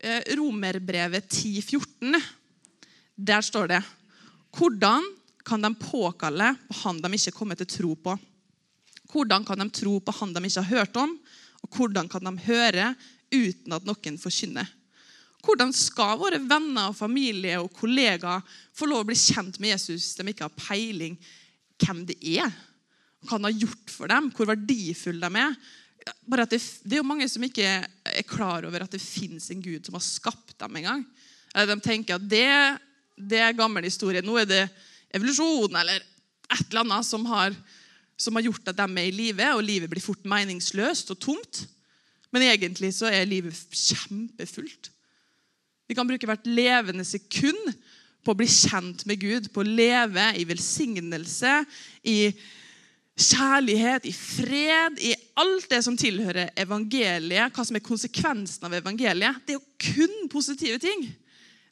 eh, Romerbrevet 10,14. Der står det Hvordan kan de påkalle på han de ikke kommer til tro på? Hvordan kan de tro på han de ikke har hørt om? Og hvordan kan de høre uten at noen forkynner? Hvordan skal våre venner, og familie og kollegaer få lov å bli kjent med Jesus hvis de ikke har peiling hvem det er? Hva han har gjort for dem? Hvor verdifulle de er? Bare at det, det er jo mange som ikke er klar over at det fins en Gud som har skapt dem en gang. De tenker at det, det er gammel historie. Nå er det evolusjon eller et eller annet som har, som har gjort at de er i live, og livet blir fort meningsløst og tomt. Men egentlig så er livet kjempefullt. Vi kan bruke hvert levende sekund på å bli kjent med Gud, på å leve i velsignelse, i kjærlighet, i fred, i alt det som tilhører evangeliet, hva som er konsekvensen av evangeliet. Det er jo kun positive ting.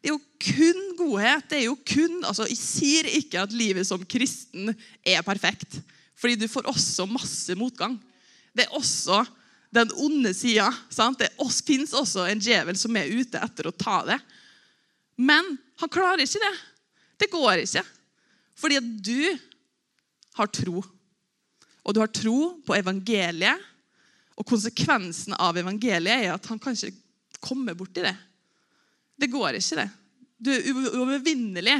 Det er jo kun godhet. Det er jo kun, altså Jeg sier ikke at livet som kristen er perfekt, fordi du får også masse motgang. Det er også den onde sida. Det fins også en djevel som er ute etter å ta det. Men han klarer ikke det. Det går ikke. Fordi at du har tro. Og du har tro på evangeliet. Og konsekvensen av evangeliet er at han kan ikke komme borti det. Det går ikke, det. Du er uovervinnelig.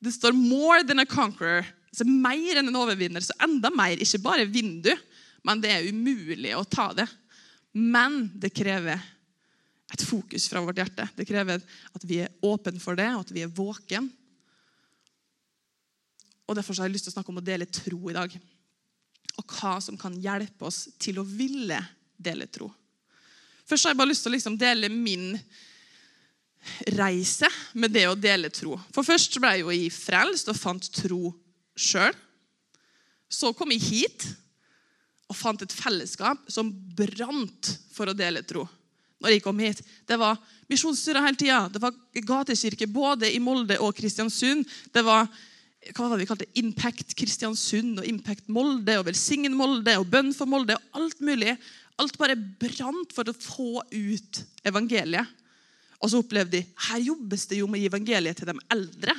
Det står 'more than a conqueror'. Så mer enn en overvinner. Så enda mer. Ikke bare vinner du, men det er umulig å ta det. Men det krever et fokus fra vårt hjerte. Det krever at vi er åpne for det, og at vi er våken. Og Derfor har jeg lyst til å snakke om å dele tro i dag. Og hva som kan hjelpe oss til å ville dele tro. Først har jeg bare lyst til å liksom dele min reise med det å dele tro. For Først ble jeg jo i frelst og fant tro sjøl. Så kom jeg hit og fant et fellesskap som brant for å dele tro. Når jeg kom hit. Det var misjonsstyrer hele tida. Det var gatekirke både i Molde og Kristiansund. Det var hva var det vi kalte Impact Kristiansund og Impact Molde og Velsign Molde og Bønn for Molde. og Alt mulig. Alt bare brant for å få ut evangeliet. Og så opplevde de her jobbes det jo med evangeliet til de eldre.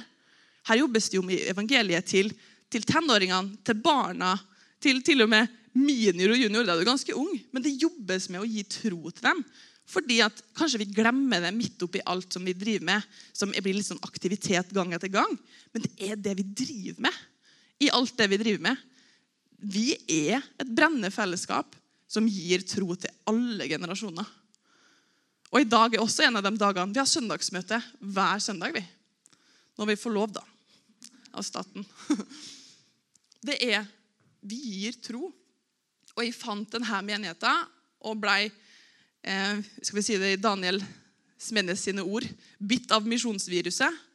Her jobbes det jo med evangeliet til, til tenåringene, til barna, til til og med Minior og junior da er du ganske ung, men det jobbes med å gi tro til dem. Fordi at Kanskje vi glemmer det midt oppi alt som vi driver med, som blir litt sånn aktivitet gang etter gang. Men det er det vi driver med. i alt det Vi driver med. Vi er et brennende fellesskap som gir tro til alle generasjoner. Og I dag er også en av de dagene vi har søndagsmøte hver søndag. vi. Når vi får lov, da, av staten. Det er Vi gir tro og jeg fant denne menigheten og blei eh, skal vi si det i Daniel Smenes sine ord bitt av misjonsviruset.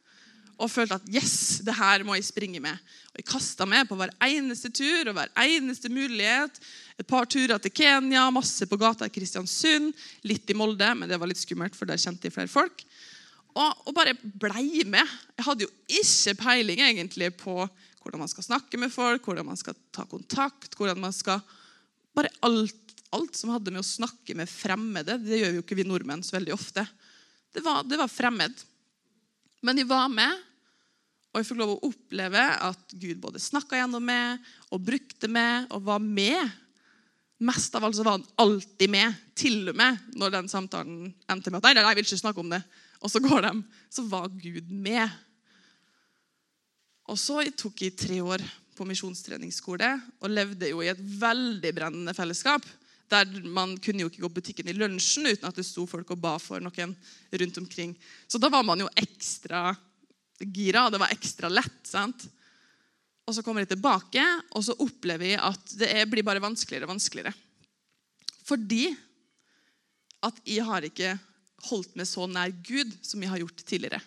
Og følte at yes, det her må jeg springe med. Og Jeg kasta meg på hver eneste tur og hver eneste mulighet. Et par turer til Kenya, masse på gata i Kristiansund, litt i Molde, men det var litt skummelt, for der kjente jeg flere folk. Og, og bare blei med. Jeg hadde jo ikke peiling egentlig på hvordan man skal snakke med folk, hvordan man skal ta kontakt, hvordan man skal bare alt, alt, som hadde med å snakke med fremmede Det gjør jo ikke vi nordmenn så veldig ofte. Det var, det var fremmed. Men de var med, og jeg fikk lov å oppleve at Gud både snakka gjennom meg og brukte meg og var med. Mest av alt så var han alltid med, til og med når den samtalen endte med at nei, nei, jeg vil ikke snakke om det. Og så går de. Så var Gud med. Og så tok jeg tre år på misjonstreningsskole og levde jo i et veldig brennende fellesskap. Der Man kunne jo ikke gå butikken i lunsjen uten at det sto folk og ba for noen rundt omkring. Så da var man jo ekstra gira, det var ekstra lett. sant? Og så kommer de tilbake, og så opplever vi at det blir bare vanskeligere og vanskeligere. Fordi at jeg har ikke holdt meg så nær Gud som jeg har gjort tidligere.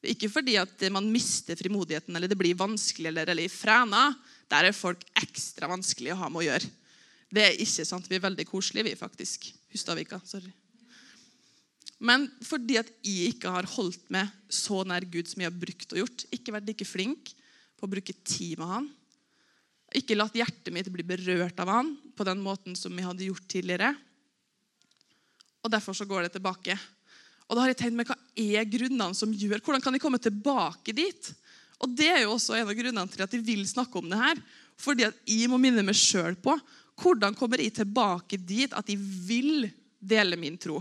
Det er ikke fordi at man mister frimodigheten eller det blir vanskelig eller, eller i Fræna. Der er folk ekstra vanskelig å ha med å gjøre. Det er ikke sant. Vi er veldig koselige, vi, faktisk. Hustadvika. Sorry. Men fordi at jeg ikke har holdt meg så nær Gud som jeg har brukt og gjort, ikke vært like flink på å bruke tid med han, ikke latt hjertet mitt bli berørt av han på den måten som jeg hadde gjort tidligere. Og Derfor så går det tilbake. Og da har jeg tenkt meg, Hva er grunnene som gjør Hvordan kan jeg komme tilbake dit? Og Det er jo også en av grunnene til at jeg vil snakke om det her. Fordi at jeg må minne meg sjøl på hvordan kommer jeg tilbake dit at jeg vil dele min tro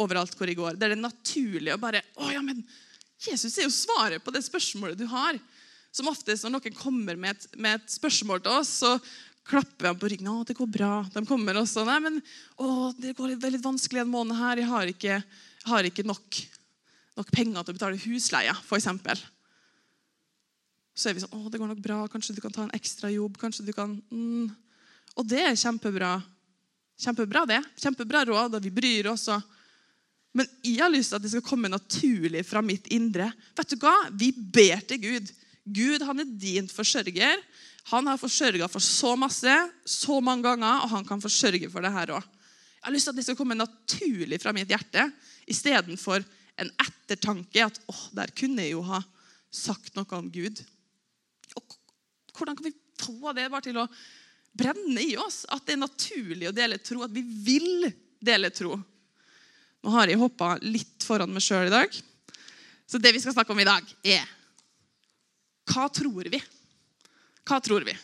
overalt hvor jeg går. Det er naturlig å bare Å ja, men Jesus er jo svaret på det spørsmålet du har. Som oftest når noen kommer med et, med et spørsmål til oss, så klapper jeg på ryggen. 'Å, det går bra.' De kommer også. 'Nei, men å, det går veldig vanskelig en måned her. Jeg har ikke, har ikke nok, nok, penger til å betale husleia', f.eks. Så er vi sånn 'Å, det går nok bra. Kanskje du kan ta en ekstra jobb.' kanskje du kan... Mm. Og det er kjempebra. Kjempebra, det. Kjempebra råd, og vi bryr oss. Men jeg har lyst til at det skal komme naturlig fra mitt indre. Vet du hva? Vi ber til Gud. Gud han er din forsørger. Han har forsørga for så masse, så mange ganger, og han kan forsørge for det her òg. Jeg har lyst til at det skal komme naturlig fra mitt hjerte, istedenfor en ettertanke at åh, der kunne jeg jo ha sagt noe om Gud. Og hvordan kan vi få det bare til å brenne i oss? At det er naturlig å dele tro, at vi vil dele tro. Nå har jeg hoppa litt foran meg sjøl i dag. Så det vi skal snakke om i dag, er hva tror vi? Hva tror vi?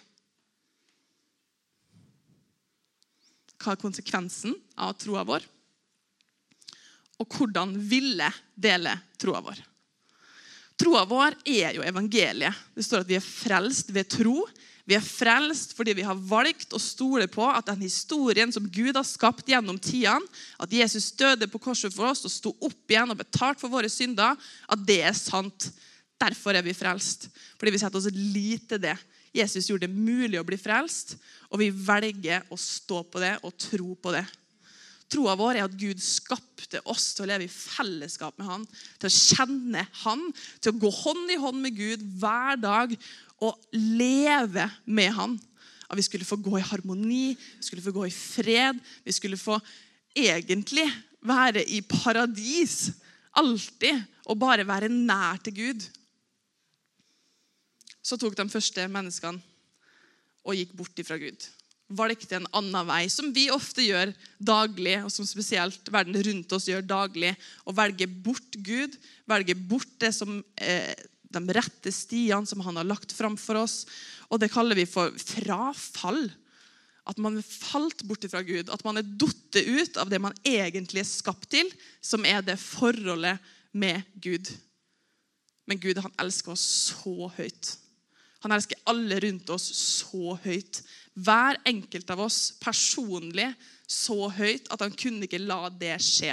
Hva er konsekvensen av troa vår? Og hvordan ville dele troa vår? Troa vår er jo evangeliet. Det står at vi er frelst ved tro. Vi er frelst fordi vi har valgt å stole på at den historien som Gud har skapt gjennom tidene, at Jesus døde på korset for oss og sto opp igjen og betalt for våre synder, at det er sant. Derfor er vi frelst. Fordi vi setter oss lit til det. Jesus gjorde det mulig å bli frelst, og vi velger å stå på det og tro på det. Troa vår er at Gud skapte oss til å leve i fellesskap med Han, til å kjenne Han, til å gå hånd i hånd med Gud hver dag og leve med Han. At vi skulle få gå i harmoni, vi skulle få gå i fred. Vi skulle få egentlig være i paradis. Alltid. Og bare være nær til Gud. Så tok de første menneskene og gikk bort ifra Gud. Valgte en annen vei, som vi ofte gjør daglig, og som spesielt verden rundt oss gjør daglig. Å velge bort Gud, velge bort det som eh, de rette stiene som han har lagt fram for oss. Og det kaller vi for frafall. At man er falt bort fra Gud. At man er datt ut av det man egentlig er skapt til, som er det forholdet med Gud. Men Gud han elsker oss så høyt. Han elsker alle rundt oss så høyt. Hver enkelt av oss personlig så høyt at han kunne ikke la det skje.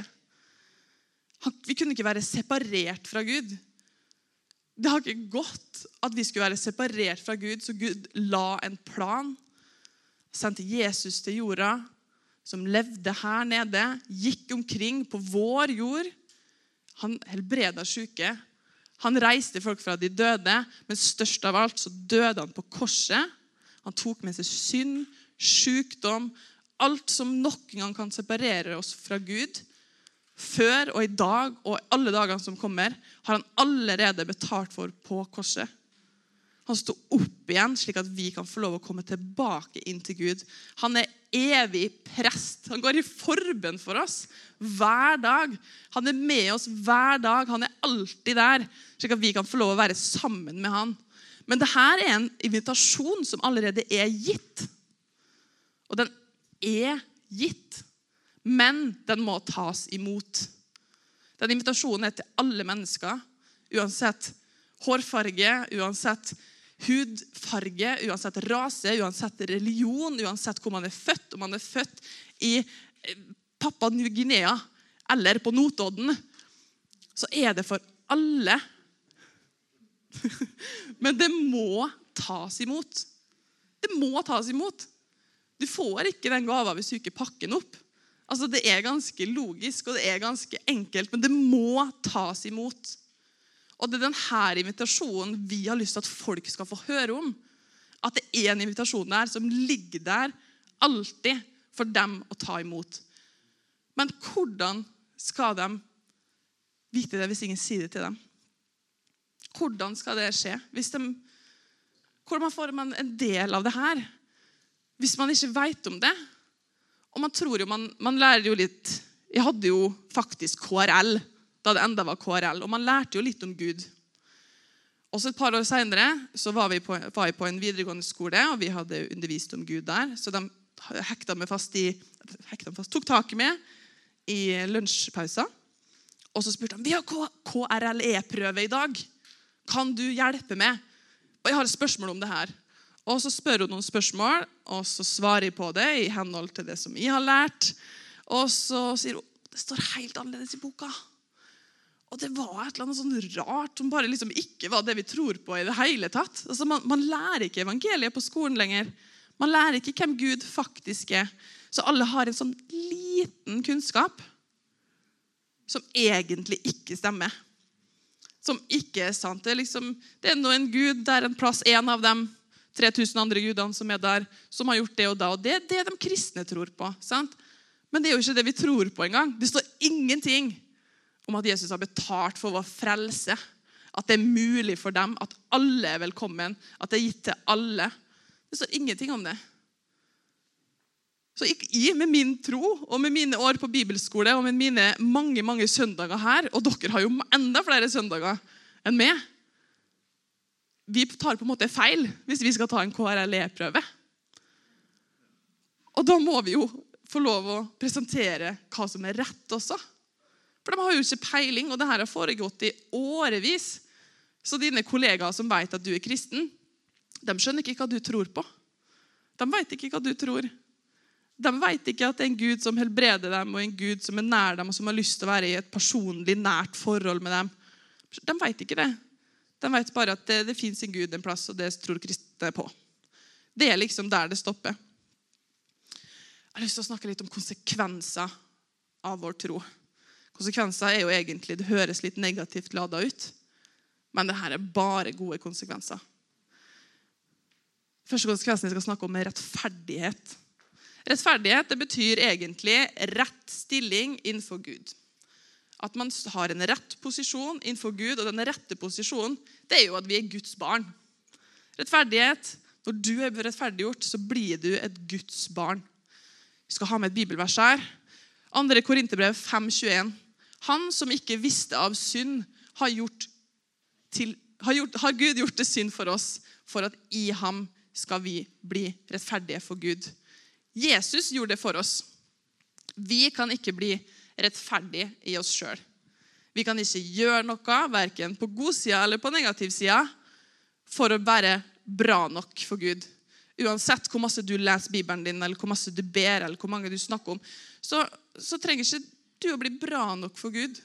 vi kunne ikke være separert fra Gud. Det har ikke gått at vi skulle være separert fra Gud, så Gud la en plan. Sendte Jesus til jorda, som levde her nede, gikk omkring på vår jord. Han helbreda syke. Han reiste folk fra de døde, men størst av alt så døde han på korset. Han tok med seg synd, sykdom, alt som noen gang kan separere oss fra Gud før og i dag og alle dagene som kommer, har han allerede betalt for på korset. Han står opp igjen, slik at vi kan få lov å komme tilbake inn til Gud. Han er evig prest. Han går i forbønn for oss hver dag. Han er med oss hver dag. Han er alltid der, slik at vi kan få lov å være sammen med han. Men dette er en invitasjon som allerede er gitt. Og den er gitt men den må tas imot. Den invitasjonen er til alle mennesker, uansett hårfarge, uansett hudfarge, uansett rase, uansett religion, uansett hvor man er født. Om man er født i Pappa Papua New-Guinea eller på Notodden, så er det for alle. Men det må tas imot. Det må tas imot. Du får ikke den gava hvis du ikke pakker den opp. Altså, Det er ganske logisk og det er ganske enkelt, men det må tas imot. Og Det er denne invitasjonen vi har lyst til at folk skal få høre om. At det er en invitasjon der som ligger der alltid for dem å ta imot. Men hvordan skal de vite det hvis ingen sier det til dem? Hvordan skal det skje? Hvis de, hvordan får man en del av det her hvis man ikke vet om det? Og man tror jo man, man lærer jo litt Jeg hadde jo faktisk KRL da det enda var KRL. Og man lærte jo litt om Gud. Og så Et par år seinere var, vi på, var jeg på en videregående skole, og vi hadde undervist om Gud der. Så de hekta meg fast i, hekta meg fast, tok tak i meg i lunsjpausa. Og så spurte de vi har KRLE-prøve i dag. Kan du hjelpe meg? Og jeg har et spørsmål om det her. Og så spør hun noen spørsmål, og så svarer jeg på det i henhold til det som jeg har lært. Og så sier hun det står helt annerledes i boka. Og det var et eller annet sånn rart som bare liksom ikke var det vi tror på. i det hele tatt. Altså man, man lærer ikke evangeliet på skolen lenger. Man lærer ikke hvem Gud faktisk er. Så alle har en sånn liten kunnskap som egentlig ikke stemmer. Som ikke er sant. Det er, liksom, det er nå en gud der en plass, en av dem 3000 andre gudene som er der, som har gjort det og da. Og det er det de kristne tror på. sant? Men det er jo ikke det vi tror på engang. Det står ingenting om at Jesus har betalt for vår frelse. At det er mulig for dem, at alle er velkommen, at det er gitt til alle. Det står ingenting om det. Så jeg, med min tro og med mine år på bibelskole og med mine mange mange søndager her Og dere har jo enda flere søndager enn meg. Vi tar på en måte feil hvis vi skal ta en KRLE-prøve. Og da må vi jo få lov å presentere hva som er rett også. For de har jo ikke peiling, og det her har foregått i årevis. Så dine kollegaer som vet at du er kristen, de skjønner ikke hva du tror på. De vet ikke hva du tror. De vet ikke at det er en Gud som helbreder dem, og en Gud som er nær dem, og som har lyst til å være i et personlig, nært forhold med dem. De vet ikke det. De vet bare at det, det fins en Gud en plass, og det tror kristne på. Det er liksom der det stopper. Jeg har lyst til å snakke litt om konsekvenser av vår tro. Konsekvenser er jo egentlig, Det høres litt negativt lada ut, men det her er bare gode konsekvenser. Første konsekvensen jeg skal snakke om, er rettferdighet. Rettferdighet det betyr egentlig rett stilling innenfor Gud. At man har en rett posisjon innenfor Gud. Og den rette posisjonen det er jo at vi er Guds barn. Rettferdighet Når du er rettferdiggjort, så blir du et Guds barn. Vi skal ha med et bibelvers her. 2. Korinterbrev 5,21. Han som ikke visste av synd, har, til, har, gjort, har Gud gjort det synd for oss, for at i ham skal vi bli rettferdige for Gud. Jesus gjorde det for oss. Vi kan ikke bli rettferdige i oss sjøl. Vi kan ikke gjøre noe, verken på god side eller på negativ side, for å være bra nok for Gud. Uansett hvor masse du leser Bibelen din, eller hvor masse du ber, eller hvor mange du snakker om, så, så trenger ikke du å bli bra nok for Gud.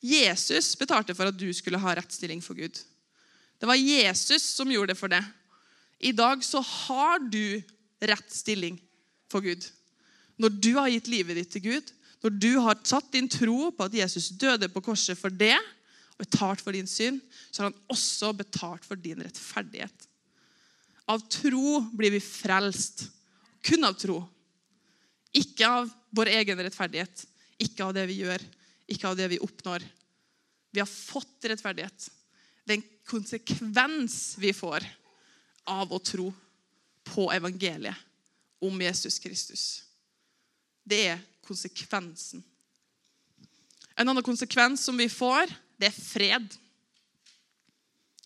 Jesus betalte for at du skulle ha rettstilling for Gud. Det var Jesus som gjorde det for det. I dag så har du rett stilling for Gud. Når du har gitt livet ditt til Gud, når du har satt din tro på at Jesus døde på korset for det, og betalt for din synd, så har han også betalt for din rettferdighet. Av tro blir vi frelst. Kun av tro. Ikke av vår egen rettferdighet, ikke av det vi gjør, ikke av det vi oppnår. Vi har fått rettferdighet. Det er en konsekvens vi får av å tro på evangeliet om Jesus Kristus. Det er konsekvensen. En annen konsekvens som vi får, det er fred.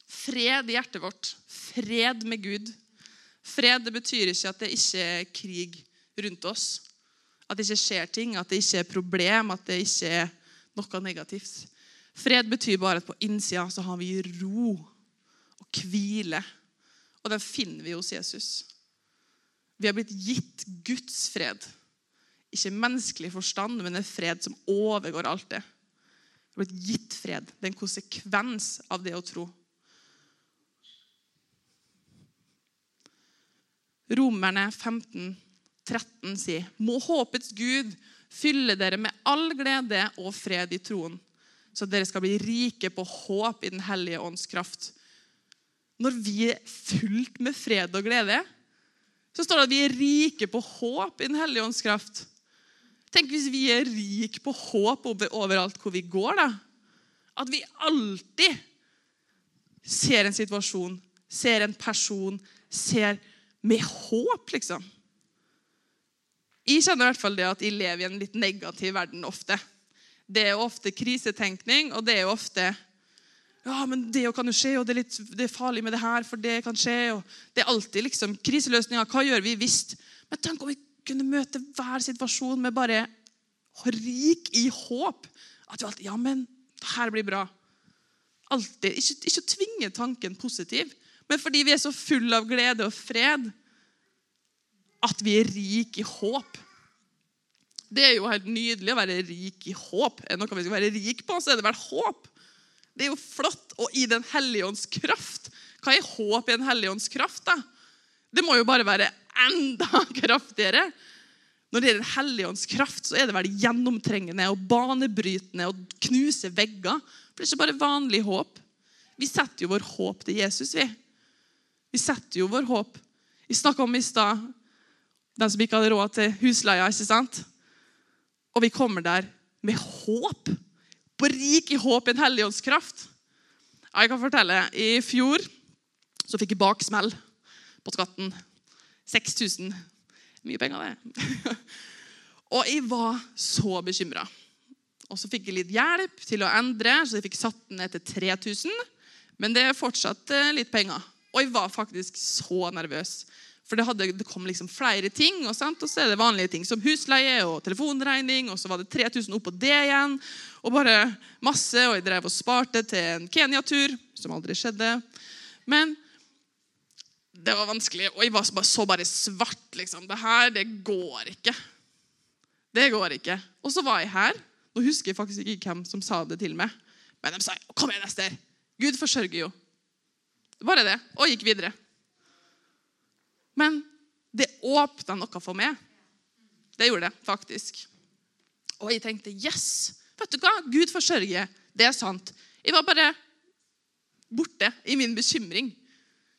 Fred i hjertet vårt. Fred med Gud. Fred det betyr ikke at det ikke er krig rundt oss. At det ikke skjer ting, at det ikke er problem, at det ikke er noe negativt. Fred betyr bare at på innsida så har vi ro og hvile. Og den finner vi hos Jesus. Vi har blitt gitt Guds fred. Ikke menneskelig forstand, men en fred som overgår alt det. Det er blitt gitt fred. Det er en konsekvens av det å tro. Romerne 15, 13 sier, må håpets Gud fylle dere med all glede og fred i troen, så dere skal bli rike på håp i Den hellige ånds kraft når vi er fullt med fred og glede, så står det at vi er rike på håp i Den hellige ånds kraft. Tenk hvis vi er rik på håp overalt hvor vi går. da. At vi alltid ser en situasjon, ser en person, ser med håp, liksom. Jeg kjenner i hvert fall det at jeg lever i en litt negativ verden ofte. det er ofte krisetenkning, og det er ofte ja, men det kan jo skje, og det er, litt, det er farlig med det her, for det kan skje. og Det er alltid liksom kriseløsninger. Hva gjør vi hvis Men tenk om vi kunne møte hver situasjon med bare rik i håp. At vi alltid Ja, men det her blir bra. Alltid. Ikke, ikke tvinge tanken positiv, men fordi vi er så fulle av glede og fred at vi er rik i håp. Det er jo helt nydelig å være rik i håp. Er det noe vi skal være rik på, så er det vel håp. Det er jo flott. Og i Den hellige ånds kraft. Hva er håp i Den hellige ånds kraft? da? Det må jo bare være enda kraftigere. Når det er Den hellige ånds kraft, så er det vel gjennomtrengende og banebrytende og knuse vegger. For det er ikke bare vanlig håp. Vi setter jo vår håp til Jesus, vi. Vi setter jo vår håp. Vi snakka om i stad den som ikke hadde råd til husleia. ikke sant? Og vi kommer der med håp på rik i håp i en hellig ånds kraft. Jeg kan fortelle, I fjor så fikk jeg baksmell på skatten. 6000. Mye penger, det. Og jeg var så bekymra. Og så fikk jeg litt hjelp til å endre, så jeg fikk satt den ned til 3000. Men det er fortsatt litt penger. Og jeg var faktisk så nervøs. For det, hadde, det kom liksom flere ting, og, og, så er det vanlige ting som husleie og telefonregning. Og så var det 3000 oppå det igjen. Og bare masse. Og jeg drev og sparte til en Kenya-tur, som aldri skjedde. Men det var vanskelig. Og jeg var bare, så bare svart. liksom. Det her, det går ikke. Det går ikke. Og så var jeg her. Nå husker jeg faktisk ikke hvem som sa det til meg. Men de sa kom igjen, Ester. Gud forsørger jo. Bare det. Og gikk videre. Men det åpna noe for meg. Det gjorde det faktisk. Og jeg tenkte yes, vet du hva? Gud forsørger. Det er sant. Jeg var bare borte i min bekymring,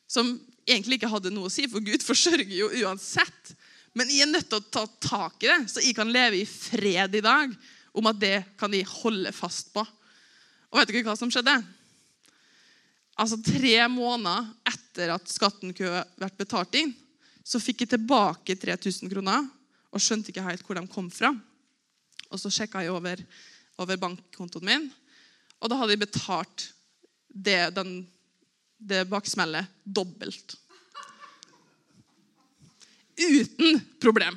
som egentlig ikke hadde noe å si, for Gud forsørger jo uansett. Men jeg er nødt til å ta tak i det, så jeg kan leve i fred i dag om at det kan jeg holde fast på. Og vet dere hva som skjedde? Altså Tre måneder etter at skatten kunne vært betalt inn, så fikk jeg tilbake 3000 kroner og skjønte ikke helt hvor de kom fra. Og Så sjekka jeg over, over, bankkontoen min, og da hadde jeg betalt det, den, det baksmellet dobbelt. Uten problem.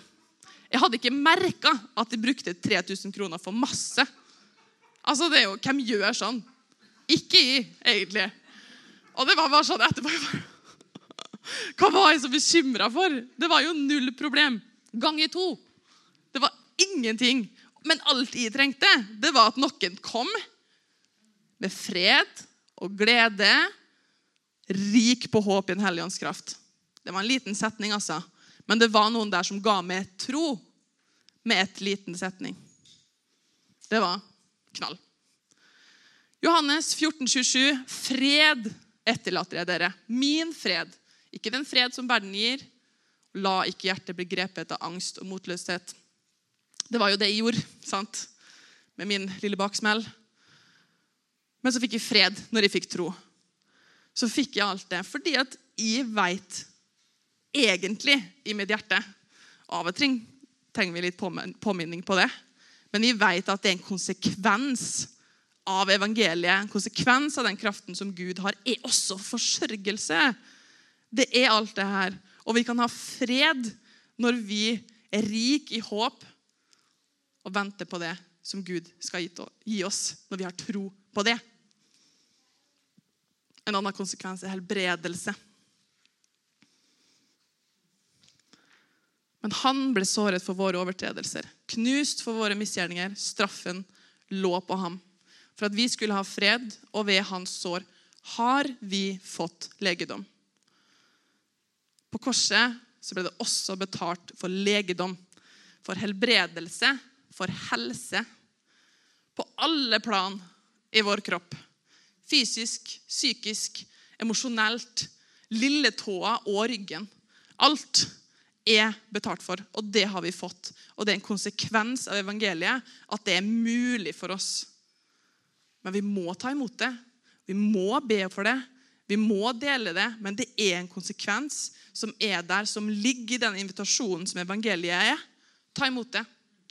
Jeg hadde ikke merka at de brukte 3000 kroner for masse. Altså, det er jo, Hvem gjør sånn? Ikke jeg, egentlig. Og det var bare sånn etterpå hva var jeg så bekymra for? Det var jo null problem. Ganger to. Det var ingenting. Men alt jeg trengte, det var at noen kom med fred og glede, rik på håp i en ånds kraft. Det var en liten setning, altså. Men det var noen der som ga meg tro med et liten setning. Det var knall. Johannes 14, 27. Fred etterlater jeg dere. Min fred ikke den fred som verden gir. La ikke hjertet bli grepet av angst og motløshet. Det var jo det jeg gjorde sant? med min lille baksmell. Men så fikk jeg fred når jeg fikk tro. Så fikk jeg alt det fordi at jeg veit egentlig i mitt hjerte Av og til trenger vi litt påminning på det. Men jeg veit at det er en konsekvens av evangeliet, en konsekvens av den kraften som Gud har, er også forsørgelse. Det er alt det her. Og vi kan ha fred når vi er rik i håp og venter på det som Gud skal gi oss når vi har tro på det. En annen konsekvens er helbredelse. Men han ble såret for våre overtredelser, knust for våre misgjerninger. Straffen lå på ham. For at vi skulle ha fred, og ved hans sår har vi fått legedom. På korset så ble det også betalt for legedom, for helbredelse, for helse. På alle plan i vår kropp. Fysisk, psykisk, emosjonelt. Lilletåa og ryggen. Alt er betalt for, og det har vi fått. Og det er en konsekvens av evangeliet at det er mulig for oss. Men vi må ta imot det. Vi må be for det. Vi må dele det, men det er en konsekvens som er der, som ligger i den invitasjonen som evangeliet er. Ta imot det.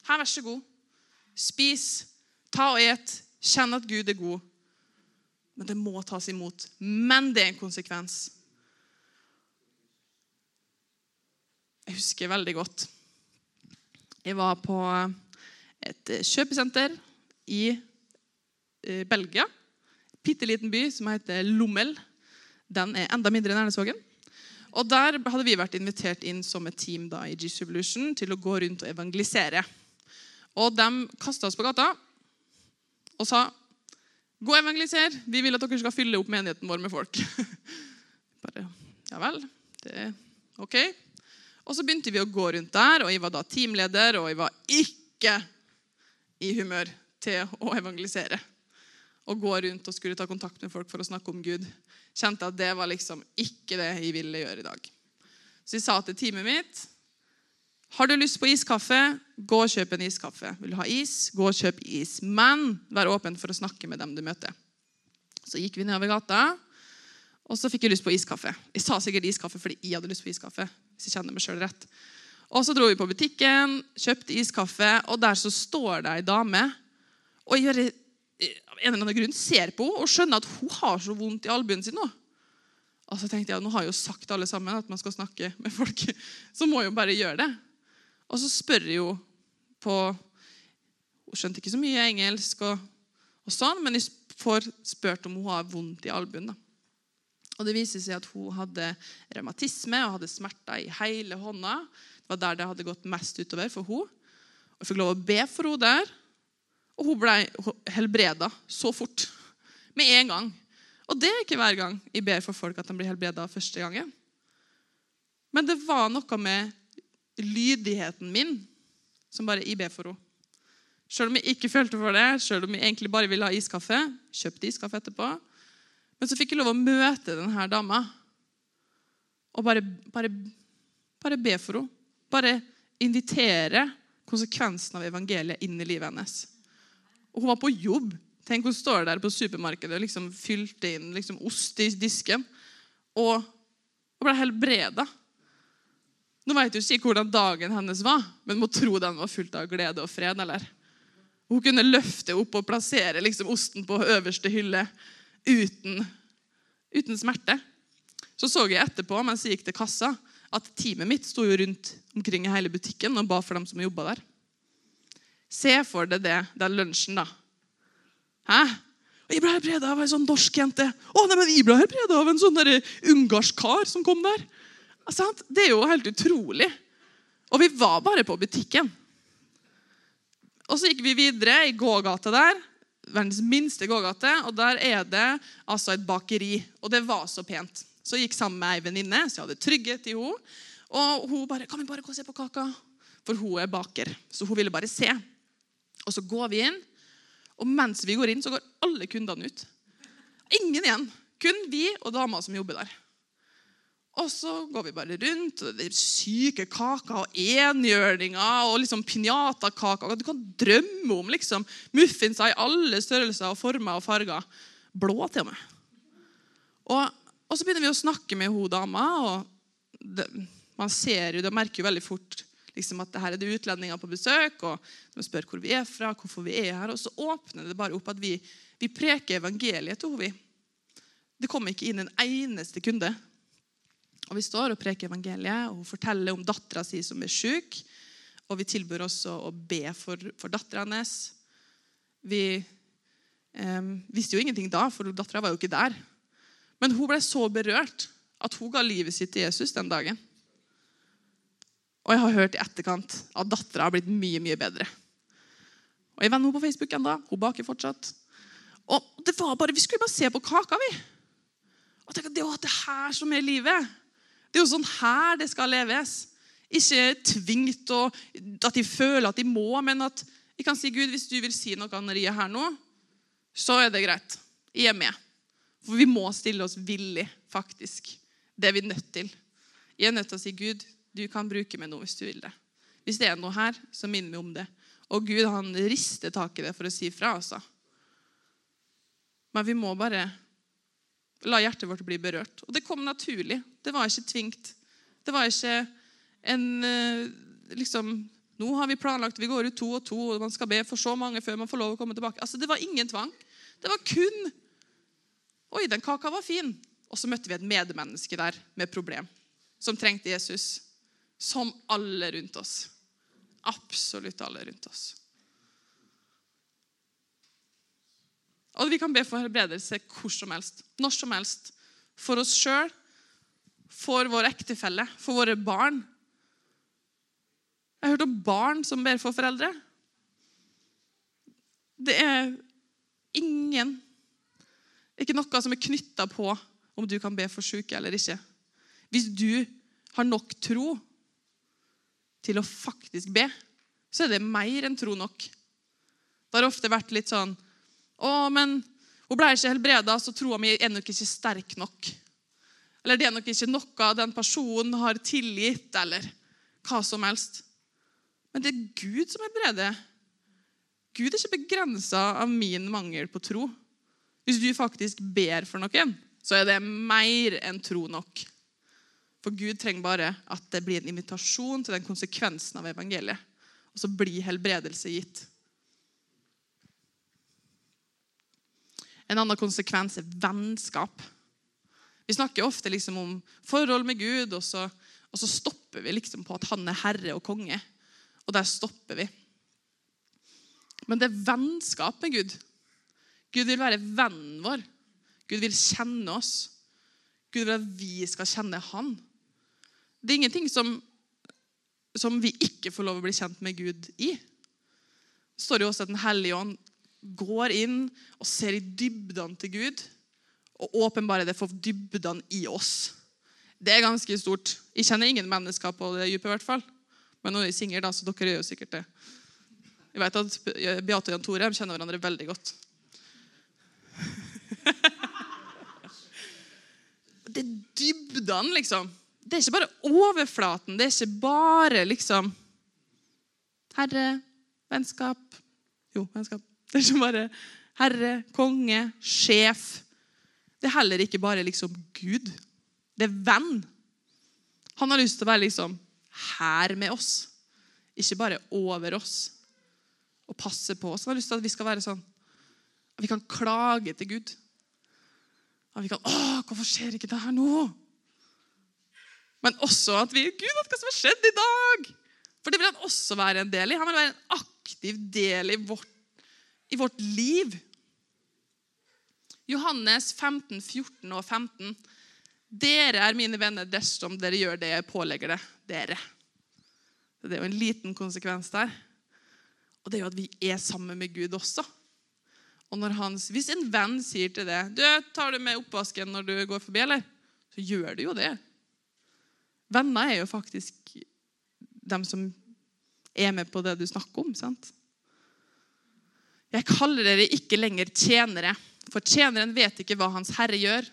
Her, vær så god. Spis. Ta og et. Kjenn at Gud er god. Men det må tas imot. Men det er en konsekvens. Jeg husker veldig godt. Jeg var på et kjøpesenter i Belgia. Belgia. Bitte liten by som heter Lommel. Den er enda mindre enn Ernesvågen. Og Der hadde vi vært invitert inn som et team da, i Jesus Revolution til å gå rundt og evangelisere. Og De kasta oss på gata og sa Gå og evangeliser. Vi vil at dere skal fylle opp menigheten vår med folk. Bare, ja vel, det er ok. Og så begynte vi å gå rundt der, og jeg var da teamleder, og jeg var ikke i humør til å evangelisere. Og gå rundt og skulle ta kontakt med folk for å snakke om Gud. Kjente at det var liksom ikke det jeg ville gjøre i dag. Så jeg sa til teamet mitt har du lyst på iskaffe, gå og kjøp en iskaffe. Vil du ha is, gå og kjøp is. Men vær åpen for å snakke med dem du møter. Så gikk vi nedover gata, og så fikk jeg lyst på iskaffe. Jeg sa sikkert iskaffe fordi jeg hadde lyst på iskaffe. hvis jeg kjenner meg selv rett. Og Så dro vi på butikken, kjøpte iskaffe, og der så står det ei dame. Og jeg gjør, av en eller annen grunn ser på henne og skjønner at hun har så vondt i albuen sin nå. Og så tenkte jeg, Nå har jeg jo sagt alle sammen at man skal snakke med folk, så må jeg jo bare gjøre det. Og så spør jeg jo på Hun skjønte ikke så mye engelsk, og, og sånn, men jeg får spurt om hun har vondt i albuen. Og Det viser seg at hun hadde revmatisme og hadde smerter i hele hånda. Det var der det hadde gått mest utover for hun. Og Jeg fikk lov å be for henne der, og hun ble helbreda så fort. Med en gang. Og det er ikke hver gang jeg ber for folk at de blir helbreda første gangen. Men det var noe med lydigheten min som bare IB for henne. Selv om jeg ikke følte for det, selv om jeg egentlig bare ville ha iskaffe. Kjøpte iskaffe etterpå. Men så fikk jeg lov å møte denne dama og bare, bare, bare be for henne. Bare invitere konsekvensen av evangeliet inn i livet hennes. Og hun var på jobb. Tenk hun står der på supermarkedet og liksom fylte inn liksom ost i disken. Og, og ble helbreda. Nå vet du ikke hvordan dagen hennes var, men må tro den var fullt av glede og fred. eller? Hun kunne løfte opp og plassere liksom osten på øverste hylle uten, uten smerte. Så så jeg etterpå mens jeg gikk til kassa, at teamet mitt sto rundt omkring i hele butikken og ba for dem som jobba der. Se for deg det, den lunsjen, da. Hæ? Jeg ble helbreda av ei sånn norsk jente. Å, nei, men jeg ble helbreda av en sånn ungarsk kar som kom der. Det er jo helt utrolig. Og vi var bare på butikken. Og så gikk vi videre i gågata der. Verdens minste gågate. Og der er det altså et bakeri. Og det var så pent. Så jeg gikk sammen med ei venninne, så jeg hadde trygghet i henne. Og hun bare 'Kan vi bare gå og se på kaka?' For hun er baker. Så hun ville bare se. Og så går vi inn. Og mens vi går inn, så går alle kundene ut. Ingen igjen. Kun vi og dama som jobber der. Og så går vi bare rundt. og Det er syke kaker og enhjørninger og liksom pinjatakaker. Du kan drømme om liksom muffinser i alle størrelser og former og farger. Blå til og med. Og, og så begynner vi å snakke med hun dama. og det, Man ser jo, det merker jo veldig fort liksom, at her er det utlendinger på besøk. og De spør hvor vi er fra, hvorfor vi er her. Og så åpner det bare opp at vi, vi preker evangeliet til henne. Det kom ikke inn en eneste kunde og Vi står og preker evangeliet, og hun forteller om dattera si som er syk. Og vi tilbyr også å be for, for dattera hennes. Vi eh, visste jo ingenting da, for dattera var jo ikke der. Men hun ble så berørt at hun ga livet sitt til Jesus den dagen. Og jeg har hørt i etterkant at dattera har blitt mye mye bedre. Og Jeg venner henne på Facebook ennå. Hun baker fortsatt. Og det var bare, Vi skulle bare se på kaka, vi. Og tenk at Det er det her som er livet. Det er jo sånn her det skal leves. Ikke tvingt og at de føler at de må, men at jeg kan si Gud, hvis du vil si noe er her nå, så er det greit. Jeg er med. For vi må stille oss villig, faktisk. Det er vi nødt til. Jeg er nødt til å si Gud, du kan bruke meg nå hvis du vil det. Hvis det er noe her, så minn meg om det. Og Gud han rister tak i det for å si fra. altså. Men vi må bare la hjertet vårt bli berørt. Og det kom naturlig. Det var ikke tvingt. Det var ikke en eh, liksom, Nå har vi planlagt, vi går ut to og to, og man skal be for så mange før man får lov å komme tilbake. Altså, Det var ingen tvang. Det var kun Oi, den kaka var fin. Og så møtte vi et medmenneske der med problem, som trengte Jesus. Som alle rundt oss. Absolutt alle rundt oss. Og vi kan be for helbredelse hvor som helst, når som helst. For oss sjøl, for vår ektefelle, for våre barn. Jeg har hørt om barn som ber for foreldre. Det er ingen Ikke noe som er knytta på om du kan be for syke eller ikke. Hvis du har nok tro til å faktisk be, så er det mer enn tro nok. Det har ofte vært litt sånn å, men hun ble ikke helbreda, så troa mi er nok ikke sterk nok. Eller det er nok ikke noe den personen har tilgitt, eller hva som helst. Men det er Gud som helbreder. Gud er ikke begrensa av min mangel på tro. Hvis du faktisk ber for noen, så er det mer enn tro nok. For Gud trenger bare at det blir en invitasjon til den konsekvensen av evangeliet. Og så blir helbredelse gitt. En annen konsekvens er vennskap. Vi snakker ofte liksom om forhold med Gud, og så, og så, stopper vi liksom på at han er herre og konge. Og der stopper vi. Men det er vennskap med Gud. Gud vil være vennen vår. Gud vil kjenne oss. Gud vil at vi skal kjenne Han. Det er ingenting som, som vi ikke får lov å bli kjent med Gud i. Det står jo også at Den hellige ånd går inn og ser i dybdene til Gud og åpenbarer det for dybdene i oss. Det er ganske stort. Jeg kjenner ingen mennesker på det dypet, i hvert fall. Men nå er jeg singel, så dere gjør jo sikkert det. Jeg vet at Beate og Jan Tore kjenner hverandre veldig godt. Det er dybdene, liksom. Det er ikke bare overflaten. Det er ikke bare liksom Herre, vennskap Jo, vennskap. Det er som bare herre, konge, sjef. Det er heller ikke bare liksom Gud. Det er venn. Han har lyst til å være liksom her med oss, ikke bare over oss og passe på oss. Han har lyst til at vi skal være sånn at vi kan klage til Gud. At vi kan 'Å, hvorfor skjer ikke det her nå?' Men også at vi 'Gud, hva som har skjedd i dag?' For det vil han også være en del i. Han vil være en aktiv del i vårt i vårt liv. Johannes 15, 14 og 15. Dere er mine venner dersom dere gjør det jeg pålegger det dere. Det er jo en liten konsekvens der. Og det er jo at vi er sammen med Gud også. Og hans, Hvis en venn sier til deg du, 'Tar du med oppvasken når du går forbi?' eller? Så gjør du jo det. Venner er jo faktisk dem som er med på det du snakker om. sant? Jeg kaller dere ikke lenger tjenere, for tjeneren vet ikke hva hans herre gjør.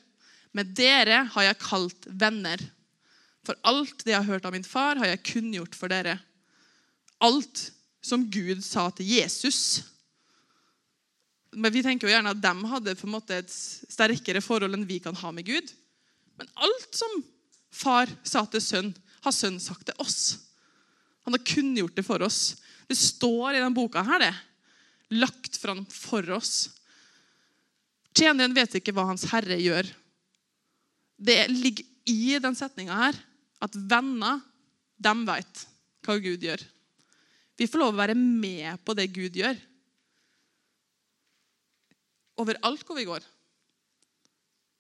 Men dere har jeg kalt venner. For alt det jeg har hørt av min far, har jeg kunngjort for dere. Alt som Gud sa til Jesus. Men Vi tenker jo gjerne at de hadde på en måte et sterkere forhold enn vi kan ha med Gud. Men alt som far sa til sønn, har sønn sagt til oss. Han har kunngjort det for oss. Det står i denne boka her, det lagt fram for oss. Tjeneren vet ikke hva hans herre gjør. Det ligger i den setninga her at venner, de vet hva Gud gjør. Vi får lov å være med på det Gud gjør. Overalt hvor vi går,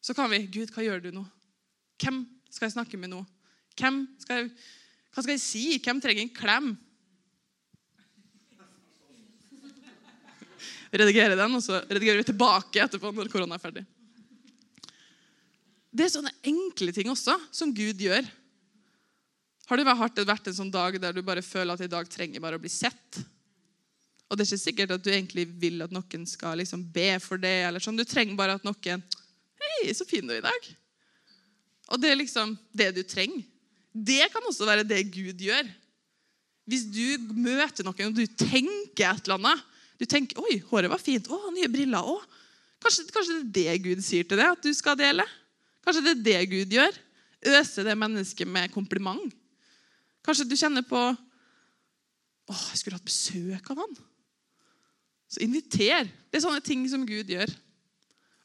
så kan vi Gud, hva gjør du nå? Hvem skal jeg snakke med nå? Hvem skal jeg, hva skal jeg si? Hvem trenger en klem? Redigere den, og så redigerer vi tilbake etterpå når korona er ferdig. Det er sånne enkle ting også som Gud gjør. Har det vært en sånn dag der du bare føler at i dag trenger bare å bli sett? Og det er ikke sikkert at du egentlig vil at noen skal liksom be for det. eller sånn. Du trenger bare at noen 'Hei, så fin du er i dag.' Og det er liksom det du trenger. Det kan også være det Gud gjør. Hvis du møter noen og du tenker et eller annet, du tenker 'oi, håret var fint'. 'Å, nye briller'. òg'. Kanskje, kanskje, det er det Gud sier til deg at du skal dele? Kanskje det er det Gud gjør? Øse det mennesket med kompliment? Kanskje du kjenner på Åh, jeg skulle hatt besøk av han. Så inviter. Det er sånne ting som Gud gjør.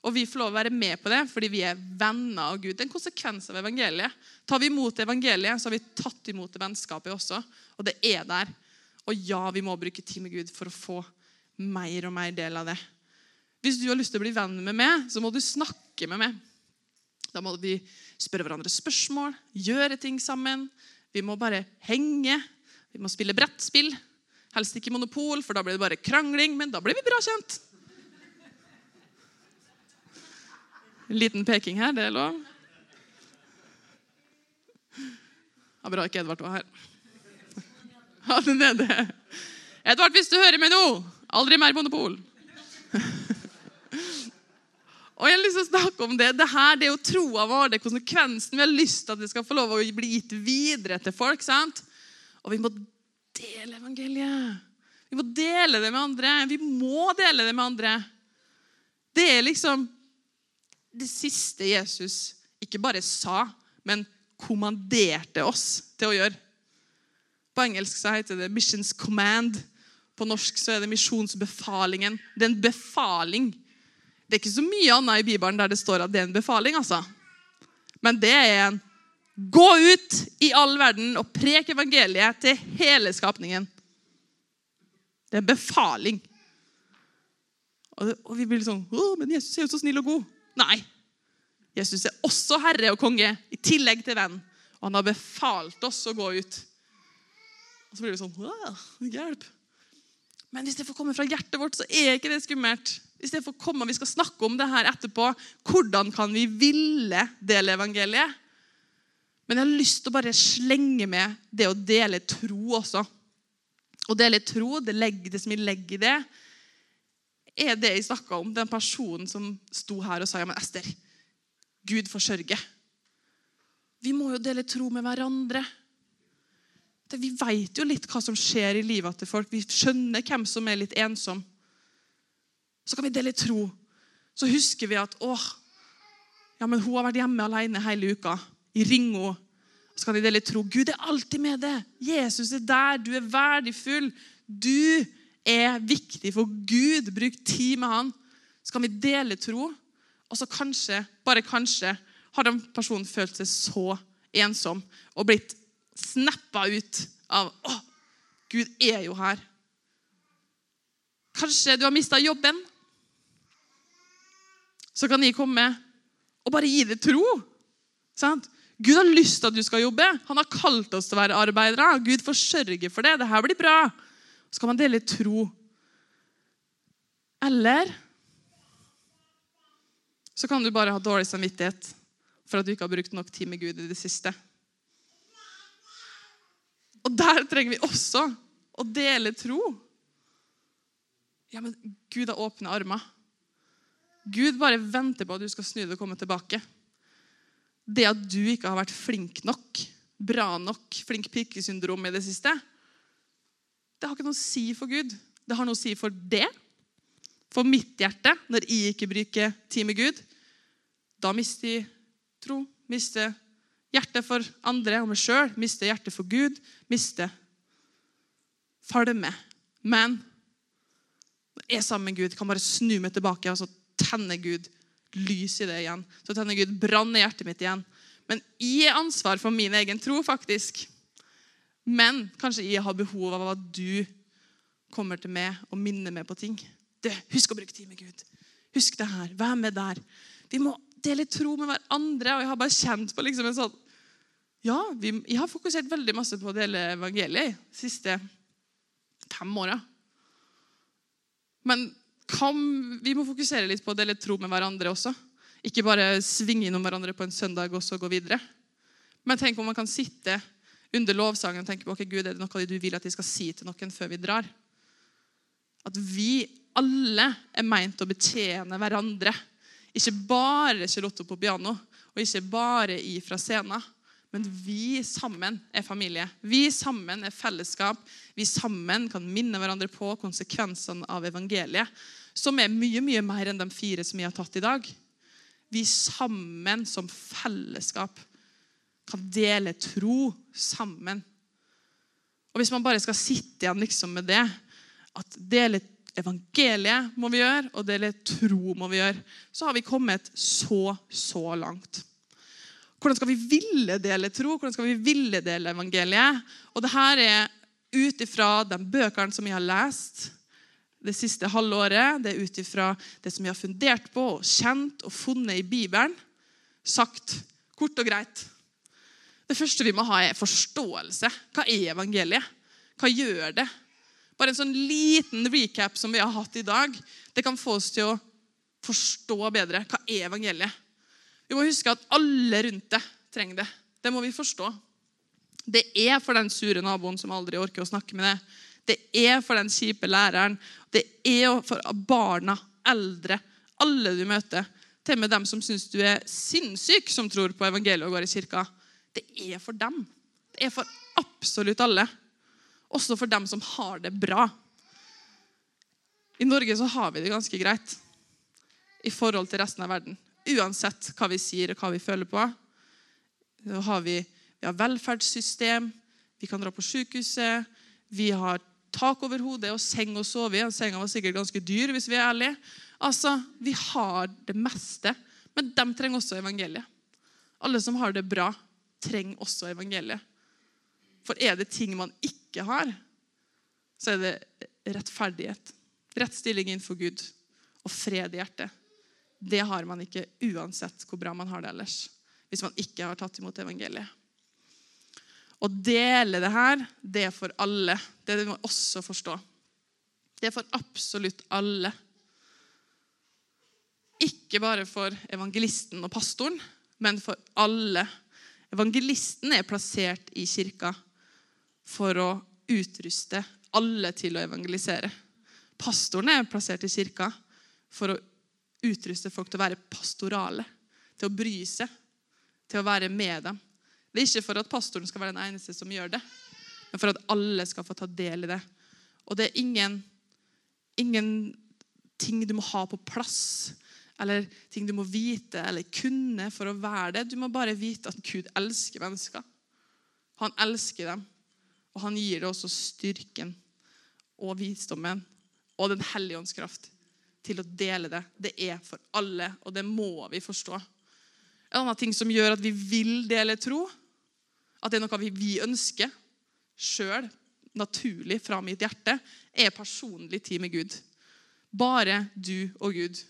Og vi får lov å være med på det fordi vi er venner av Gud. Det er en konsekvens av evangeliet. Tar vi imot evangeliet, så har vi tatt imot det vennskapet også. Og det er der. Og ja, vi må bruke tid med Gud for å få mer og mer del av det. Hvis du har lyst til å bli venn med meg, så må du snakke med meg. Da må vi spørre hverandre spørsmål, gjøre ting sammen. Vi må bare henge. Vi må spille brettspill. Helst ikke monopol, for da blir det bare krangling, men da blir vi bra kjent. En liten peking her, det er lov. Det er bra ikke Edvard var her. Ha det nede. Edvard, hvis du hører meg nå, aldri mer monopol. Og jeg har lyst til å snakke om det. Det her, det er jo troa vår, det er konsekvensen. Vi har lyst til at det skal få lov å bli gitt videre til folk. sant? Og vi må dele evangeliet. Vi må dele det med andre. Vi må dele det med andre. Det er liksom det siste Jesus ikke bare sa, men kommanderte oss til å gjøre. På engelsk så heter det 'missions command'. På norsk så er det misjonsbefalingen. Det er en befaling. Det er ikke så mye annet i Bibelen der det står at det er en befaling. altså. Men det er en Gå ut i all verden og prek evangeliet til hele skapningen. Det er en befaling. Og, vi blir sånn Å, men Jesus er jo så snill og god. Nei. Jesus er også herre og konge, i tillegg til venn. Og han har befalt oss å gå ut. Og så blir vi sånn Hjelp. Men hvis det får komme fra hjertet vårt, så er ikke det skummelt. Hvis det får komme, Vi skal snakke om det her etterpå. Hvordan kan vi ville dele evangeliet? Men jeg har lyst til å bare slenge med det å dele tro også. Å dele tro, det, legger, det som jeg legger i det, er det jeg snakka om. Den personen som sto her og sa ja, men Ester, Gud forsørger. Vi må jo dele tro med hverandre. Vi veit jo litt hva som skjer i livet til folk. Vi skjønner hvem som er litt ensom. Så kan vi dele tro. Så husker vi at åh, ja, men hun har vært hjemme alene hele uka. I Ringo. Så kan de dele tro. Gud er alltid med deg. Jesus er der. Du er verdifull. Du er viktig for Gud. Bruk tid med han. Så kan vi dele tro. Og så kanskje, bare kanskje, har den personen følt seg så ensom og blitt snappa ut av Å, Gud er jo her. Kanskje du har mista jobben. Så kan de komme og bare gi deg tro. Sant? Gud har lyst til at du skal jobbe. Han har kalt oss til å være arbeidere. Gud forsørger for det. Dette blir bra. Så kan man dele tro. Eller så kan du bare ha dårlig samvittighet for at du ikke har brukt nok tid med Gud i det siste. Og der trenger vi også å dele tro. Ja, men Gud har åpne armer. Gud bare venter på at du skal snu deg og komme tilbake. Det at du ikke har vært flink nok, bra nok, flink pike-syndrom i det siste, det har ikke noe å si for Gud. Det har noe å si for det. For mitt hjerte, når jeg ikke bruker tid med Gud, da mister jeg tro, mister hjertet for andre og meg sjøl, Miste hjertet for Gud, Miste falme. Men når jeg er sammen med Gud, kan bare snu meg tilbake, og så tenner Gud lys i det igjen. Så tenner Gud brann i hjertet mitt igjen. Men jeg er ansvar for min egen tro, faktisk. Men kanskje jeg har behov av at du kommer til meg og minner meg på ting. Du, husk å bruke tid med Gud. Husk det her. Vær med der. Vi må dele tro med hverandre. Og jeg har bare kjent på liksom en sånn Ja, vi, jeg har fokusert veldig masse på å dele evangeliet de siste fem åra. Men kan, vi må fokusere litt på å dele tro med hverandre også. Ikke bare svinge innom hverandre på en søndag og så gå videre. Men tenk om man kan sitte under lovsangen og tenke på ok, Gud, er det noe du vil at de skal si til noen før vi drar. At vi alle er meint å betjene hverandre. Ikke bare Charlotte på piano, og ikke bare i fra scenen. Men vi sammen er familie. Vi sammen er fellesskap. Vi sammen kan minne hverandre på konsekvensene av evangeliet, som er mye mye mer enn de fire som vi har tatt i dag. Vi sammen som fellesskap kan dele tro sammen. Og hvis man bare skal sitte igjen liksom med det, at dele evangeliet må vi gjøre, og dele tro må vi gjøre, så har vi kommet så, så langt. Hvordan skal vi ville dele tro? Hvordan skal vi ville dele evangeliet? Og det her er ut ifra de bøkene som vi har lest det siste halvåret. Det er ut ifra det som vi har fundert på og kjent og funnet i Bibelen. Sagt kort og greit. Det første vi må ha, er forståelse. Hva er evangeliet? Hva gjør det? Bare en sånn liten recap som vi har hatt i dag, det kan få oss til å forstå bedre. Hva er evangeliet? Vi må huske at alle rundt det trenger det. Det må vi forstå. Det er for den sure naboen som aldri orker å snakke med deg. Det er for den kjipe læreren. Det er for barna, eldre, alle du møter. Til og med dem som syns du er sinnssyk, som tror på evangeliet og går i kirka. Det er for dem. Det er for absolutt alle. Også for dem som har det bra. I Norge så har vi det ganske greit i forhold til resten av verden. Uansett hva vi sier og hva vi føler på. Så har vi, vi har velferdssystem, vi kan dra på sykehuset, vi har tak over hodet og seng å sove i. Senga var sikkert ganske dyr, hvis vi er ærlige. Altså, Vi har det meste, men de trenger også evangeliet. Alle som har det bra, trenger også evangeliet. For er det ting man ikke har, så er det rettferdighet. Rett stilling innenfor Gud og fred i hjertet. Det har man ikke uansett hvor bra man har det ellers. Hvis man ikke har tatt imot evangeliet. Å dele det her, det er for alle. Det må vi også forstå. Det er for absolutt alle. Ikke bare for evangelisten og pastoren, men for alle Evangelisten er plassert i kirka for å utruste alle til å evangelisere. Pastoren er plassert i kirka for å utruste folk til å være pastorale, til å bry seg, til å være med dem. Det er ikke for at pastoren skal være den eneste som gjør det, men for at alle skal få ta del i det. Og det er ingen, ingen ting du må ha på plass eller ting du må vite eller kunne for å være det. Du må bare vite at Gud elsker mennesker. Han elsker dem, og han gir oss styrken og visdommen og Den hellige ånds kraft til å dele det. Det er for alle, og det må vi forstå. En annen ting som gjør at vi vil dele tro, at det er noe vi ønsker sjøl, naturlig fra mitt hjerte, er personlig tid med Gud. Bare du og Gud.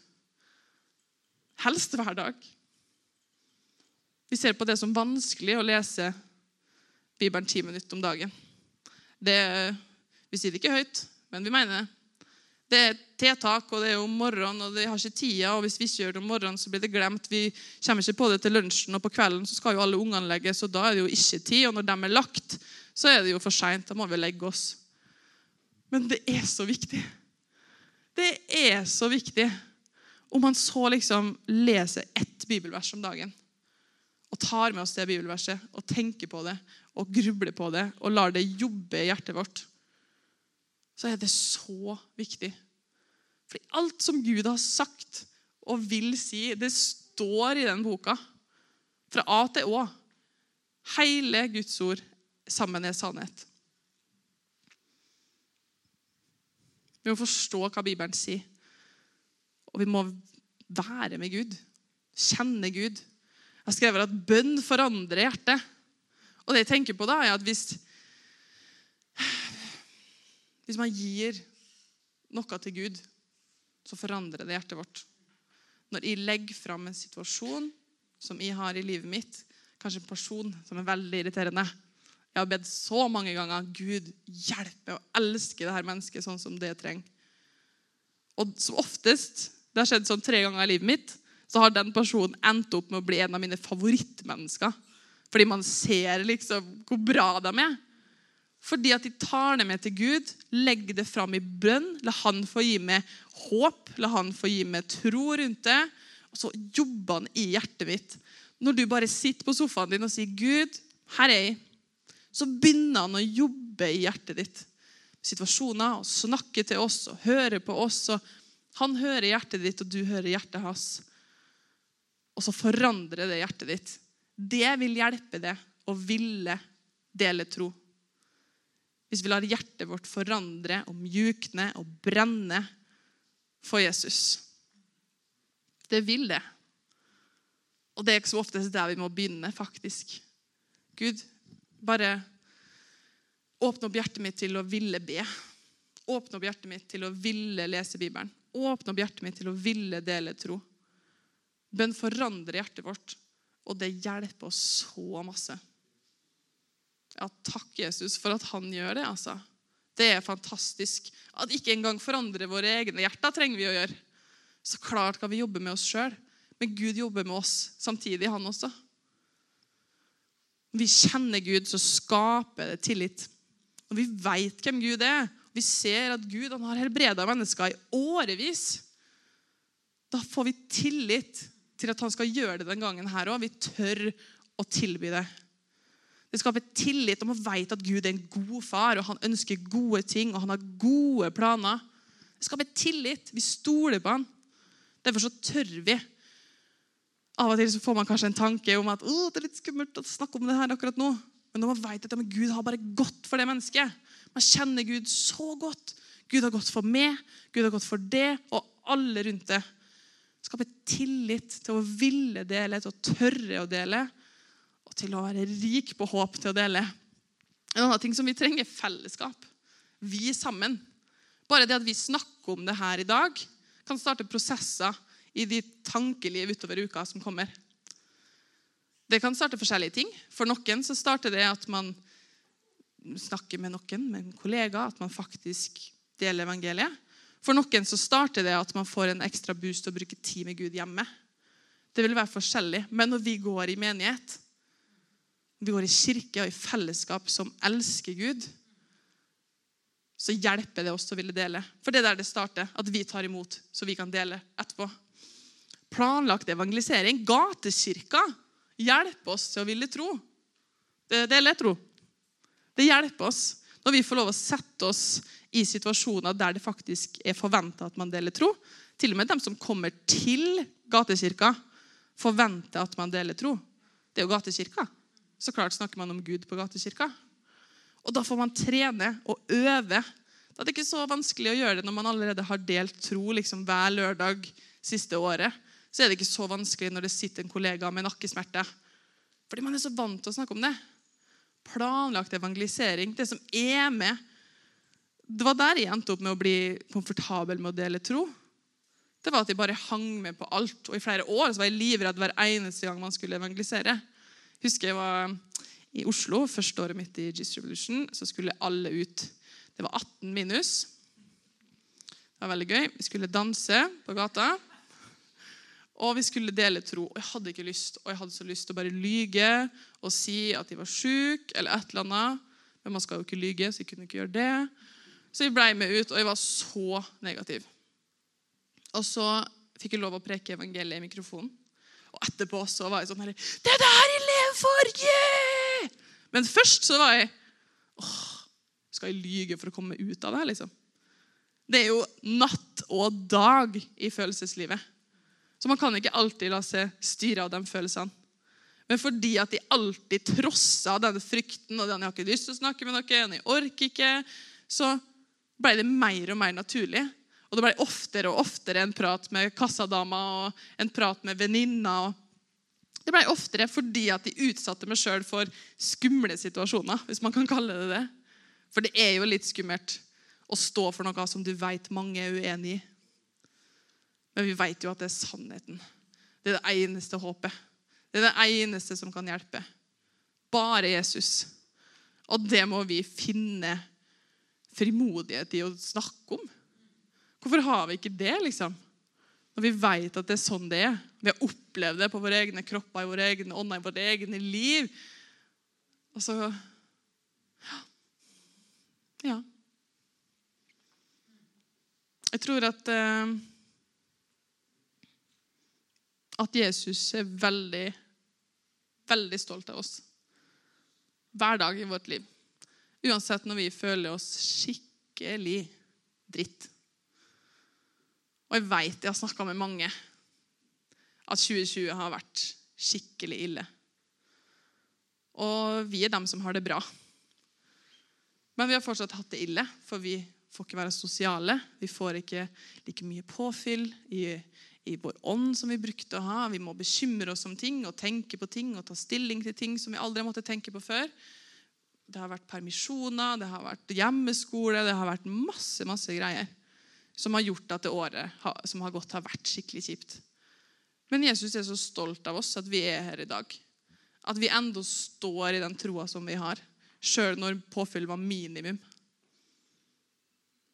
Helst hver dag. Vi ser på det som vanskelig å lese Bibelen ti minutter om dagen. Det, vi sier det ikke høyt, men vi mener det. Det er tiltak, og det er om morgenen, og det har ikke tida. og Hvis vi ikke gjør det om morgenen, så blir det glemt. Vi kommer ikke på det til lunsjen, og på kvelden så skal jo alle ungene legges, og da er det jo ikke tid. Og når de er lagt, så er det jo for seint. Da må vi legge oss. Men det er så viktig. Det er så viktig om man så liksom leser ett bibelvers om dagen og tar med oss det bibelverset og tenker på det og grubler på det og lar det jobbe i hjertet vårt, så er det så viktig. Fordi alt som Gud har sagt og vil si, det står i den boka. Fra A til Å. Hele Guds ord sammen er sannhet. Vi må forstå hva Bibelen sier. Og vi må være med Gud. Kjenne Gud. Jeg har skrevet at bønn forandrer hjertet. Og det jeg tenker på da, er at hvis, hvis man gir noe til Gud, så forandrer det hjertet vårt. Når jeg legger fram en situasjon som jeg har i livet mitt, kanskje en person som er veldig irriterende Jeg har bedt så mange ganger Gud hjelpe og elske det her mennesket sånn som det trenger. Og som oftest det har skjedd sånn tre ganger i livet mitt. Så har den personen endt opp med å bli en av mine favorittmennesker. Fordi man ser liksom hvor bra de er. Fordi at de tar det med til Gud, legger det fram i bønn. La Han få gi meg håp, la Han få gi meg tro rundt det. Og så jobber han i hjertet mitt. Når du bare sitter på sofaen din og sier 'Gud, her er jeg', så begynner han å jobbe i hjertet ditt. Situasjoner, og snakke til oss og høre på oss. og han hører hjertet ditt, og du hører hjertet hans. Og så forandrer det hjertet ditt. Det vil hjelpe deg å ville dele tro. hvis vi lar hjertet vårt forandre og mjukne og brenne for Jesus. Det vil det. Og det er ikke så oftest der vi må begynne, faktisk. Gud, bare åpne opp hjertet mitt til å ville be. Åpne opp hjertet mitt til å ville lese Bibelen. Åpne opp hjertet mitt til å ville dele tro. Bønn forandrer hjertet vårt, og det hjelper oss så masse. Ja, takk, Jesus, for at han gjør det. altså. Det er fantastisk. At ikke engang forandre våre egne hjerter trenger vi å gjøre. Så klart kan vi jobbe med oss sjøl, men Gud jobber med oss samtidig, han også. Når vi kjenner Gud, så skaper det tillit. Når vi veit hvem Gud er, vi ser at Gud har helbreda mennesker i årevis, da får vi tillit til at han skal gjøre det den gangen her òg. Vi tør å tilby det. Det skaper tillit om å vite at Gud er en god far, og han ønsker gode ting, og han har gode planer. Det skaper tillit. Vi stoler på han. Derfor så tør vi. Av og til så får man kanskje en tanke om at det er litt skummelt å snakke om det her akkurat nå. Men når man vet at ja, Gud har bare gått for det mennesket Man kjenner Gud så godt. Gud har gått for meg, Gud har gått for det, og alle rundt det. Skape tillit til å ville dele, til å tørre å dele, og til å være rik på håp til å dele. En annen ting som vi trenger, er fellesskap. Vi sammen. Bare det at vi snakker om det her i dag, kan starte prosesser i de tankeliv utover uka som kommer. Det kan starte forskjellige ting. For noen så starter det at man snakker med noen, med en kollega, at man faktisk deler evangeliet. For noen så starter det at man får en ekstra boost og bruker tid med Gud hjemme. Det vil være forskjellig. Men når vi går i menighet, vi går i kirke og i fellesskap som elsker Gud, så hjelper det oss å ville dele. For det er der det starter. At vi tar imot, så vi kan dele etterpå. Planlagt evangelisering. Gatekirka hjelper oss til å ville tro. Det, det er lett tro. Det hjelper oss når vi får lov å sette oss i situasjoner der det faktisk er forventa at man deler tro. Til og med dem som kommer til gatekirka, forventer at man deler tro. Det er jo gatekirka. Så klart snakker man om Gud på gatekirka. Og Da får man trene og øve. Da er det ikke så vanskelig å gjøre det når man allerede har delt tro liksom hver lørdag siste året så er det ikke så vanskelig når det sitter en kollega med nakkesmerter. Fordi man er så vant til å snakke om det. Planlagt evangelisering, det som er med Det var der jeg endte opp med å bli komfortabel med å dele tro. Det var at jeg bare hang med på alt. Og i flere år så var jeg livredd hver eneste gang man skulle evangelisere. Jeg husker jeg var i Oslo første året mitt i Jesus Revolution. Så skulle alle ut. Det var 18 minus. Det var veldig gøy. Vi skulle danse på gata. Og vi skulle dele tro. Og jeg hadde ikke lyst og jeg hadde så lyst til å bare lyge og si at de var syke eller et eller annet. Men man skal jo ikke lyge, så jeg kunne ikke gjøre det. Så jeg ble med ut, og jeg var så negativ. Og så fikk jeg lov å preke evangeliet i mikrofonen. Og etterpå så var jeg sånn her Det er det her jeg lever for! Yeah! Men først så var jeg åh, Skal jeg lyge for å komme ut av det? liksom? Det er jo natt og dag i følelseslivet. Så man kan ikke alltid la seg styre av de følelsene. Men fordi at de alltid trossa denne frykten og den 'jeg har ikke lyst til å snakke med noen', 'jeg orker ikke', så ble det mer og mer naturlig. Og det ble oftere og oftere en prat med kassadama og en prat med venninna. Det ble oftere fordi at de utsatte meg sjøl for skumle situasjoner. hvis man kan kalle det det. For det er jo litt skummelt å stå for noe som du vet mange er uenig i. Men vi vet jo at det er sannheten. Det er det eneste håpet. Det er det eneste som kan hjelpe. Bare Jesus. Og det må vi finne frimodighet i å snakke om. Hvorfor har vi ikke det, liksom? Når vi vet at det er sånn det er. Vi har opplevd det på våre egne kropper, i våre egne ånder, i våre egne liv. Og så Ja. Jeg tror at eh, at Jesus er veldig, veldig stolt av oss. Hver dag i vårt liv. Uansett når vi føler oss skikkelig dritt. Og jeg vet, jeg har snakka med mange, at 2020 har vært skikkelig ille. Og vi er dem som har det bra. Men vi har fortsatt hatt det ille, for vi får ikke være sosiale. Vi får ikke like mye påfyll i, i vår ånd som vi brukte å ha. Vi må bekymre oss om ting og tenke på ting og ta stilling til ting som vi aldri måtte tenke på før. Det har vært permisjoner, det har vært hjemmeskole, det har vært masse masse greier som har gjort at det året som har gått, har vært skikkelig kjipt. Men Jesus er så stolt av oss at vi er her i dag. At vi enda står i den troa som vi har, sjøl når påfyll var minimum.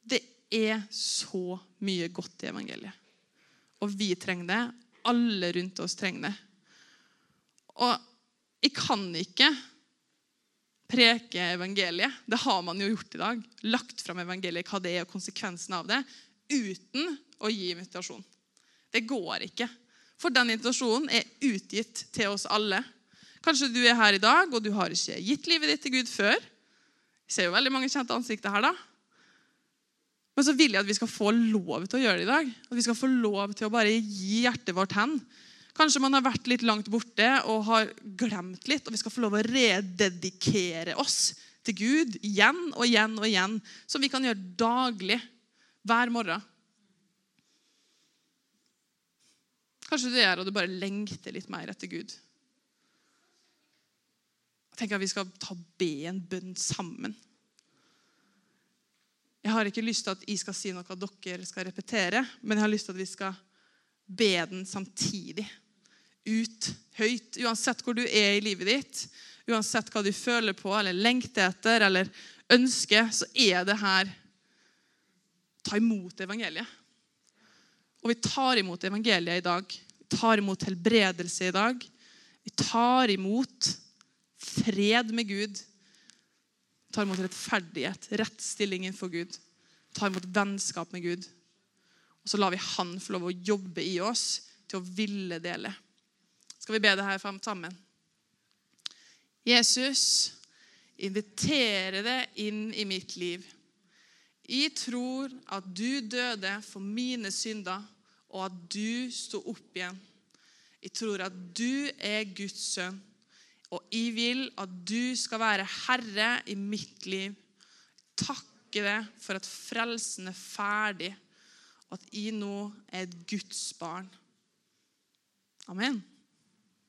Det er så mye godt i evangeliet. Og vi trenger det. Alle rundt oss trenger det. Og jeg kan ikke preke evangeliet. Det har man jo gjort i dag. Lagt fram evangeliet, hva det er, og konsekvensen av det, uten å gi invitasjon. Det går ikke. For den invitasjonen er utgitt til oss alle. Kanskje du er her i dag, og du har ikke gitt livet ditt til Gud før. Jeg ser jo veldig mange kjente ansikter her, da. Men så vil jeg at vi skal få lov til å gjøre det i dag. At vi skal få lov til å bare gi hjertet vårt hen. Kanskje man har vært litt langt borte og har glemt litt, og vi skal få lov å rededikere oss til Gud igjen og igjen og igjen, som vi kan gjøre daglig, hver morgen. Kanskje du er og du bare lengter litt mer etter Gud. Tenker at Vi skal ta be en bønn sammen. Jeg har ikke lyst til at jeg skal si noe dere skal repetere, men jeg har lyst til at vi skal be den samtidig ut høyt. Uansett hvor du er i livet ditt, uansett hva du føler på eller lengter etter eller ønsker, så er det her Ta imot evangeliet. Og vi tar imot evangeliet i dag. Vi tar imot helbredelse i dag. Vi tar imot fred med Gud. Tar imot rettferdighet, rettstilling for Gud. Tar imot vennskap med Gud. Og så lar vi Han få lov å jobbe i oss til å ville dele. Skal vi be det her sammen? Jesus, invitere det inn i mitt liv. Jeg tror at du døde for mine synder, og at du sto opp igjen. Jeg tror at du er Guds sønn, og jeg vil at du skal være herre i mitt liv. Takke deg for at frelsen er ferdig, og at jeg nå er et Guds barn. Amen.